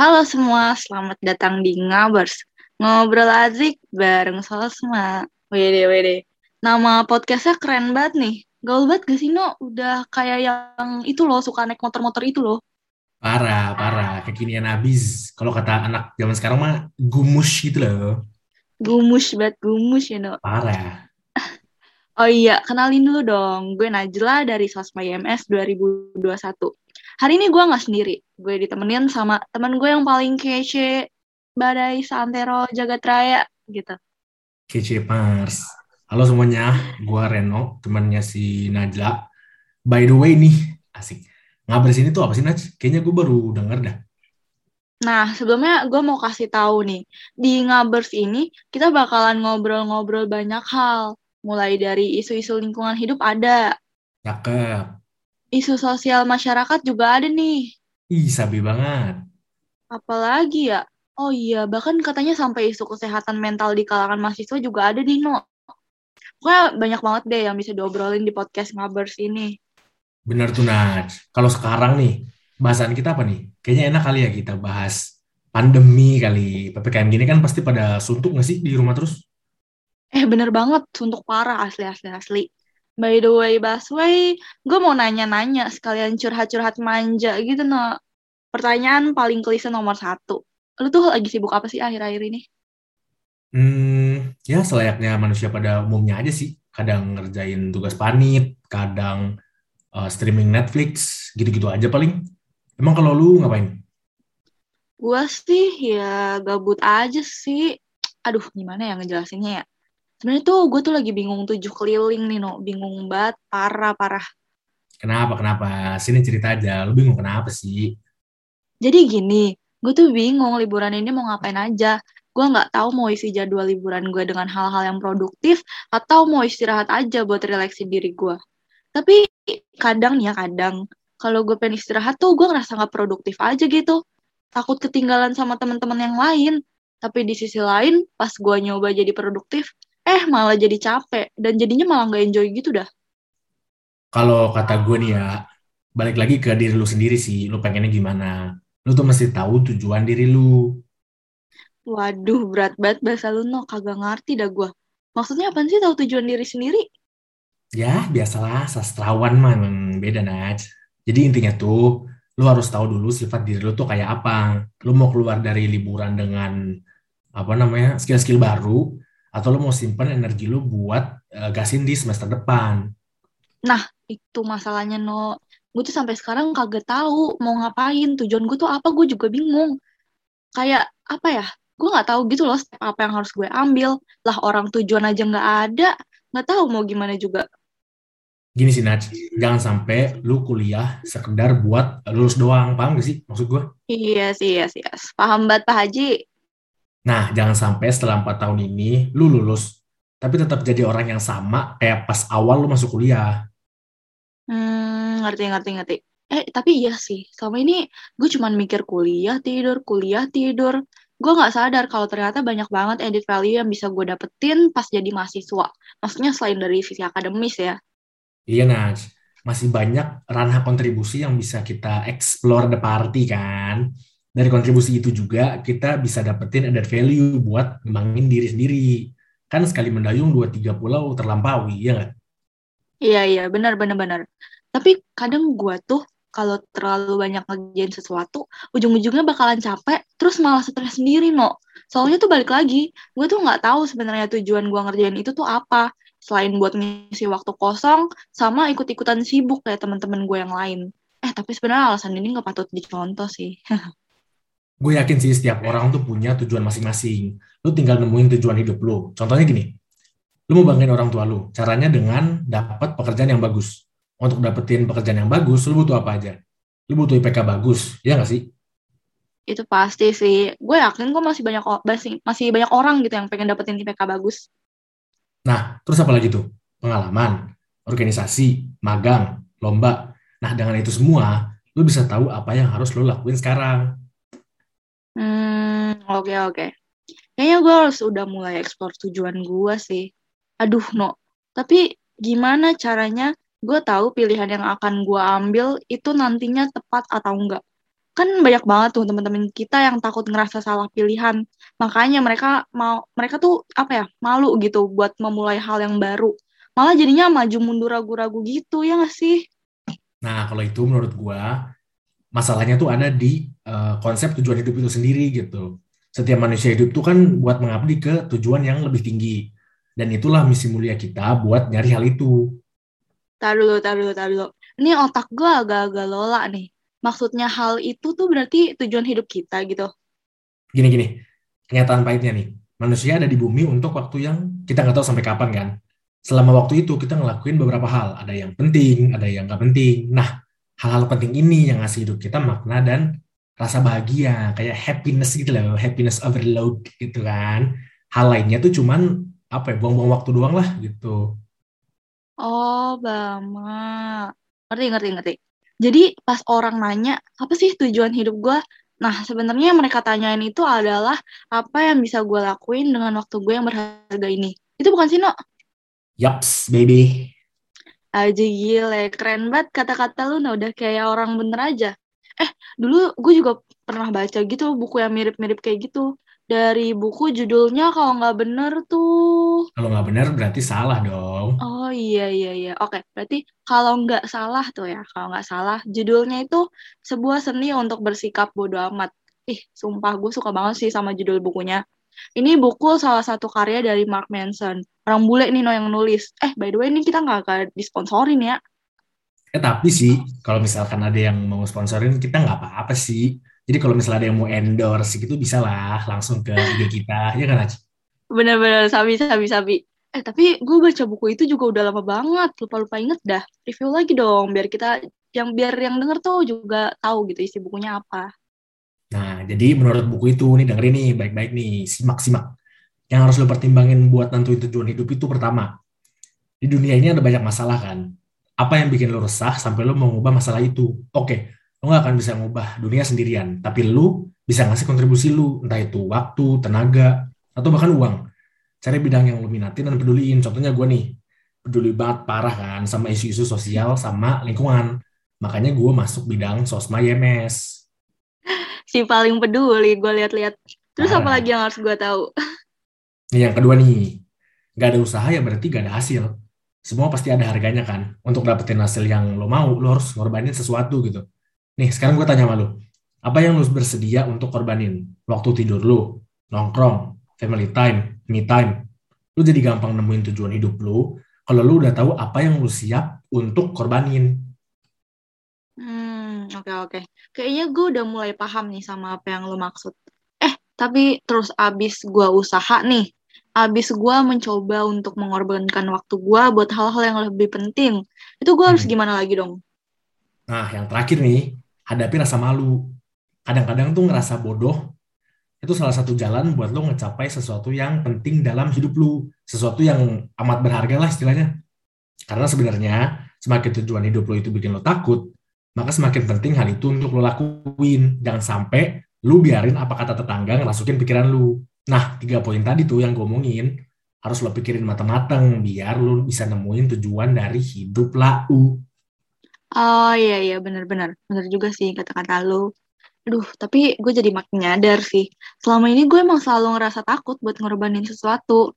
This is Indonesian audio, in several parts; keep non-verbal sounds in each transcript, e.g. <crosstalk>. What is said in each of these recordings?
Halo semua, selamat datang di Ngabers. Ngobrol azik bareng Sosma. Wede, wede. Nama podcastnya keren banget nih. Gaul banget gak sih, No? Udah kayak yang itu loh, suka naik motor-motor itu loh. Parah, parah. Kekinian abis. Kalau kata anak zaman sekarang mah gumus gitu loh. Gumus banget, gumus ya, No. Parah. <laughs> Oh iya, kenalin dulu dong. Gue Najla dari Sosma IMS 2021. Hari ini gue nggak sendiri. Gue ditemenin sama teman gue yang paling kece, Badai Santero Jagat Raya, gitu. Kece Mars. Halo semuanya, gua Reno, temannya si Najla. By the way nih, asik. Ngabar sini tuh apa sih Naj? Kayaknya gue baru denger dah. Nah, sebelumnya gue mau kasih tahu nih, di Ngabers ini kita bakalan ngobrol-ngobrol banyak hal. Mulai dari isu-isu lingkungan hidup ada, Cakep. Isu sosial masyarakat juga ada nih. Ih, sabi banget. Apalagi ya? Oh iya, bahkan katanya sampai isu kesehatan mental di kalangan mahasiswa juga ada nih, No. Pokoknya banyak banget deh yang bisa diobrolin di podcast Ngabers ini. Bener tuh Naj. Kalau sekarang nih, bahasan kita apa nih? Kayaknya enak kali ya kita bahas pandemi kali. PPKM gini kan pasti pada suntuk nggak sih di rumah terus? Eh, bener banget, untuk parah asli-asli-asli. By the way, Basway, gue mau nanya-nanya sekalian curhat-curhat manja gitu, no. Pertanyaan paling klise nomor satu. Lu tuh lagi sibuk apa sih akhir-akhir ini? Hmm, ya selayaknya manusia pada umumnya aja sih. Kadang ngerjain tugas panit, kadang uh, streaming Netflix, gitu-gitu aja paling. Emang kalau lu ngapain? Gue sih ya gabut aja sih. Aduh, gimana ya ngejelasinnya ya? Sebenarnya tuh gue tuh lagi bingung tujuh keliling nih, no. Bingung banget, parah-parah. Kenapa, kenapa? Sini cerita aja. Lu bingung kenapa sih? Jadi gini, gue tuh bingung liburan ini mau ngapain aja. Gue nggak tahu mau isi jadwal liburan gue dengan hal-hal yang produktif atau mau istirahat aja buat relaksin diri gue. Tapi kadang nih ya kadang, kalau gue pengen istirahat tuh gue ngerasa nggak produktif aja gitu. Takut ketinggalan sama teman-teman yang lain. Tapi di sisi lain, pas gue nyoba jadi produktif, eh malah jadi capek. Dan jadinya malah nggak enjoy gitu dah. Kalau kata gue nih ya, balik lagi ke diri lu sendiri sih. Lu pengennya gimana? Lu tuh mesti tahu tujuan diri lu. Waduh, berat banget bahasa lu, no. Kagak ngerti dah gue. Maksudnya apa sih tahu tujuan diri sendiri? Ya, biasalah, sastrawan mah emang beda, Naj. Jadi intinya tuh, lu harus tahu dulu sifat diri lu tuh kayak apa. Lu mau keluar dari liburan dengan, apa namanya, skill-skill baru, atau lu mau simpen energi lu buat uh, gasin di semester depan. Nah, itu masalahnya, no. Gue tuh sampai sekarang kagak tahu mau ngapain. Tujuan gue tuh apa, gue juga bingung. Kayak, apa ya, gue nggak tahu gitu loh step apa yang harus gue ambil. Lah orang tujuan aja nggak ada, nggak tahu mau gimana juga. Gini sih, Naj, jangan sampai lu kuliah sekedar buat lulus doang, paham gak sih maksud gue? Iya sih, iya sih. yes. Paham banget Pak Haji. Nah, jangan sampai setelah 4 tahun ini lu lulus, tapi tetap jadi orang yang sama kayak pas awal lu masuk kuliah. Hmm, ngerti, ngerti, ngerti. Eh, tapi iya sih. Selama ini gue cuman mikir kuliah, tidur, kuliah, tidur. Gue nggak sadar kalau ternyata banyak banget edit value yang bisa gue dapetin pas jadi mahasiswa. Maksudnya selain dari sisi akademis ya. Iya, Naj. Masih banyak ranah kontribusi yang bisa kita explore the party kan. Dari kontribusi itu juga kita bisa dapetin added value buat ngembangin diri sendiri. Kan sekali mendayung dua tiga pulau terlampaui, ya nggak? Iya, iya, benar, benar, benar. Tapi kadang gue tuh kalau terlalu banyak ngerjain sesuatu, ujung-ujungnya bakalan capek, terus malah stres sendiri, no. Soalnya tuh balik lagi, gue tuh nggak tahu sebenarnya tujuan gue ngerjain itu tuh apa. Selain buat ngisi waktu kosong, sama ikut-ikutan sibuk kayak teman-teman gue yang lain. Eh, tapi sebenarnya alasan ini nggak patut dicontoh sih. <laughs> Gue yakin sih setiap orang tuh punya tujuan masing-masing. Lu tinggal nemuin tujuan hidup lu. Contohnya gini, lu mau banggain orang tua lu. Caranya dengan dapat pekerjaan yang bagus. Untuk dapetin pekerjaan yang bagus, lu butuh apa aja? Lu butuh IPK bagus, ya nggak sih? itu pasti sih. Gue yakin kok masih banyak masih, masih banyak orang gitu yang pengen dapetin IPK bagus. Nah, terus apa lagi tuh? Pengalaman, organisasi, magang, lomba. Nah, dengan itu semua, lu bisa tahu apa yang harus lu lakuin sekarang. Hmm, oke oke. Kayaknya gue harus udah mulai eksplor tujuan gue sih. Aduh, no. Tapi gimana caranya gue tahu pilihan yang akan gue ambil itu nantinya tepat atau enggak? kan banyak banget tuh teman-teman kita yang takut ngerasa salah pilihan. Makanya mereka mau mereka tuh apa ya, malu gitu buat memulai hal yang baru. Malah jadinya maju mundur ragu-ragu gitu ya gak sih? Nah, kalau itu menurut gua masalahnya tuh ada di uh, konsep tujuan hidup itu sendiri gitu. Setiap manusia hidup tuh kan buat mengabdi ke tujuan yang lebih tinggi. Dan itulah misi mulia kita buat nyari hal itu. Taruh dulu, taruh dulu, taruh dulu. Ini otak gue agak-agak lola nih maksudnya hal itu tuh berarti tujuan hidup kita gitu. Gini-gini, kenyataan pahitnya nih, manusia ada di bumi untuk waktu yang kita nggak tahu sampai kapan kan. Selama waktu itu kita ngelakuin beberapa hal, ada yang penting, ada yang nggak penting. Nah, hal-hal penting ini yang ngasih hidup kita makna dan rasa bahagia, kayak happiness gitu loh, happiness overload gitu kan. Hal lainnya tuh cuman apa ya, buang-buang waktu doang lah gitu. Oh, Bama. Ngerti, ngerti, ngerti. Jadi pas orang nanya, apa sih tujuan hidup gue? Nah, sebenarnya yang mereka tanyain itu adalah apa yang bisa gue lakuin dengan waktu gue yang berharga ini. Itu bukan sih, No? Yaps, baby. Aja gile, keren banget kata-kata lu, nah udah kayak orang bener aja. Eh, dulu gue juga pernah baca gitu buku yang mirip-mirip kayak gitu dari buku judulnya kalau nggak bener tuh. Kalau nggak bener berarti salah dong. Oh iya iya iya. Oke, berarti kalau nggak salah tuh ya, kalau nggak salah judulnya itu sebuah seni untuk bersikap bodoh amat. Ih, sumpah gue suka banget sih sama judul bukunya. Ini buku salah satu karya dari Mark Manson. Orang bule nih no yang nulis. Eh, by the way ini kita nggak akan disponsorin ya. Eh, tapi sih, kalau misalkan ada yang mau sponsorin, kita nggak apa-apa sih jadi kalau misalnya ada yang mau endorse gitu bisa lah langsung ke IG kita, ya kan Aci? Bener-bener, sabi, sabi, sabi. Eh, tapi gue baca buku itu juga udah lama banget, lupa-lupa inget dah. Review lagi dong, biar kita, yang biar yang denger tuh juga tahu gitu isi bukunya apa. Nah, jadi menurut buku itu, nih dengerin nih, baik-baik nih, simak-simak. Yang harus lo pertimbangin buat nentuin tujuan hidup itu pertama, di dunia ini ada banyak masalah kan. Apa yang bikin lo resah sampai lo mau ngubah masalah itu? Oke, lo gak akan bisa ngubah dunia sendirian, tapi lu bisa ngasih kontribusi lu, entah itu waktu, tenaga, atau bahkan uang. Cari bidang yang lu minatin dan peduliin. Contohnya gue nih, peduli banget parah kan sama isu-isu sosial sama lingkungan. Makanya gue masuk bidang sosma YMS. Si paling peduli, gue lihat-lihat. Terus apa lagi yang harus gue tahu? Nih, yang kedua nih, gak ada usaha ya berarti gak ada hasil. Semua pasti ada harganya kan. Untuk dapetin hasil yang lo mau, lo harus ngorbanin sesuatu gitu Nih, sekarang gue tanya sama lu. Apa yang lu bersedia untuk korbanin? Waktu tidur lu, nongkrong, family time, me time. Lu jadi gampang nemuin tujuan hidup lu kalau lu udah tahu apa yang lu siap untuk korbanin. Hmm, oke okay, oke. Okay. Kayaknya gue udah mulai paham nih sama apa yang lu maksud. Eh, tapi terus abis gue usaha nih, abis gue mencoba untuk mengorbankan waktu gue buat hal-hal yang lebih penting, itu gue harus hmm. gimana lagi dong? Nah, yang terakhir nih, hadapi rasa malu. Kadang-kadang tuh ngerasa bodoh itu salah satu jalan buat lo ngecapai sesuatu yang penting dalam hidup lo, sesuatu yang amat berharga lah istilahnya. Karena sebenarnya semakin tujuan hidup lo itu bikin lo takut, maka semakin penting hal itu untuk lo lakuin. Jangan sampai lo biarin apa kata tetangga ngerasukin pikiran lo. Nah, tiga poin tadi tuh yang gue omongin, harus lo pikirin matang-matang biar lo bisa nemuin tujuan dari hidup lau. Oh iya iya benar-benar benar juga sih kata-kata lo. Aduh, tapi gue jadi makin nyadar sih. Selama ini gue emang selalu ngerasa takut buat ngorbanin sesuatu.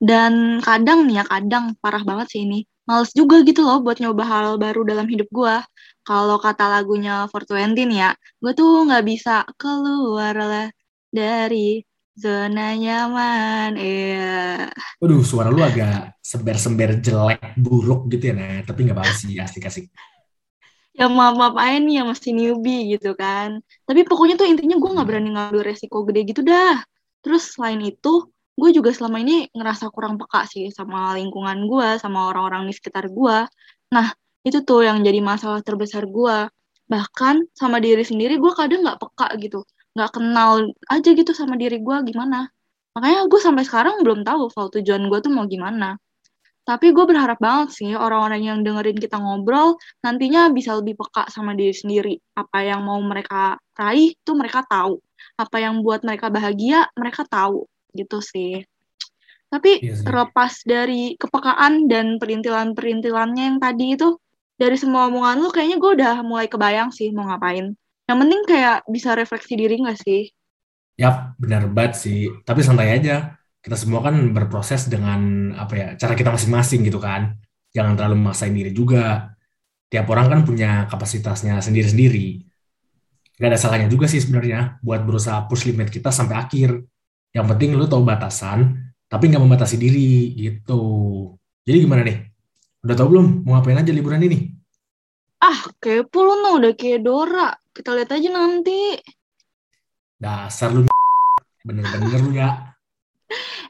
Dan kadang nih ya, kadang parah banget sih ini. Males juga gitu loh buat nyoba hal baru dalam hidup gue. Kalau kata lagunya 420 nih ya, gue tuh nggak bisa keluar lah dari zona nyaman. Iya. Waduh, suara lu agak sember-sember jelek, buruk gitu ya, nah. Tapi nggak apa-apa sih, asik-asik ya maaf maaf aja nih ya masih newbie gitu kan tapi pokoknya tuh intinya gue nggak berani ngambil resiko gede gitu dah terus selain itu gue juga selama ini ngerasa kurang peka sih sama lingkungan gue sama orang-orang di sekitar gue nah itu tuh yang jadi masalah terbesar gue bahkan sama diri sendiri gue kadang nggak peka gitu nggak kenal aja gitu sama diri gue gimana makanya gue sampai sekarang belum tahu kalau tujuan gue tuh mau gimana tapi gue berharap banget sih orang-orang yang dengerin kita ngobrol nantinya bisa lebih peka sama diri sendiri. Apa yang mau mereka raih tuh mereka tahu. Apa yang buat mereka bahagia mereka tahu gitu sih. Tapi yes, iya lepas dari kepekaan dan perintilan-perintilannya yang tadi itu, dari semua omongan lu kayaknya gue udah mulai kebayang sih mau ngapain. Yang penting kayak bisa refleksi diri gak sih? Yap, benar banget sih. Tapi santai aja. Kita semua kan berproses dengan apa ya, cara kita masing-masing gitu kan. Jangan terlalu memaksain diri juga. Tiap orang kan punya kapasitasnya sendiri-sendiri. Gak ada salahnya juga sih sebenarnya buat berusaha push limit kita sampai akhir. Yang penting lu tahu batasan, tapi nggak membatasi diri gitu. Jadi gimana nih? Udah tau belum mau ngapain aja liburan ini? Ah, kepo lu no, udah kayak Dora. Kita lihat aja nanti. Dasar lu <laughs> bener-bener lu ya.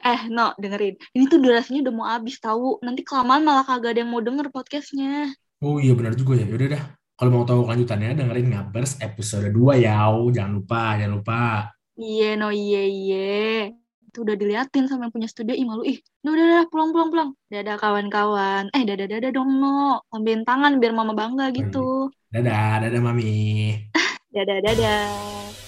Eh, no, dengerin. Ini tuh durasinya udah mau habis tahu. Nanti kelamaan malah kagak ada yang mau denger podcastnya. Oh iya benar juga ya. Yaudah dah. Kalau mau tahu kelanjutannya dengerin Ngabers episode 2 ya. Jangan lupa, jangan lupa. Iya, no, iya, iya. Itu udah diliatin sama yang punya studio. Ih, malu. Ih, udah, udah, udah, pulang, pulang, pulang. Dadah kawan-kawan. Eh, dadah, dadah dong, no. Lambiin tangan biar mama bangga gitu. Dadah, dadah Mami. <laughs> Dadah, dadah.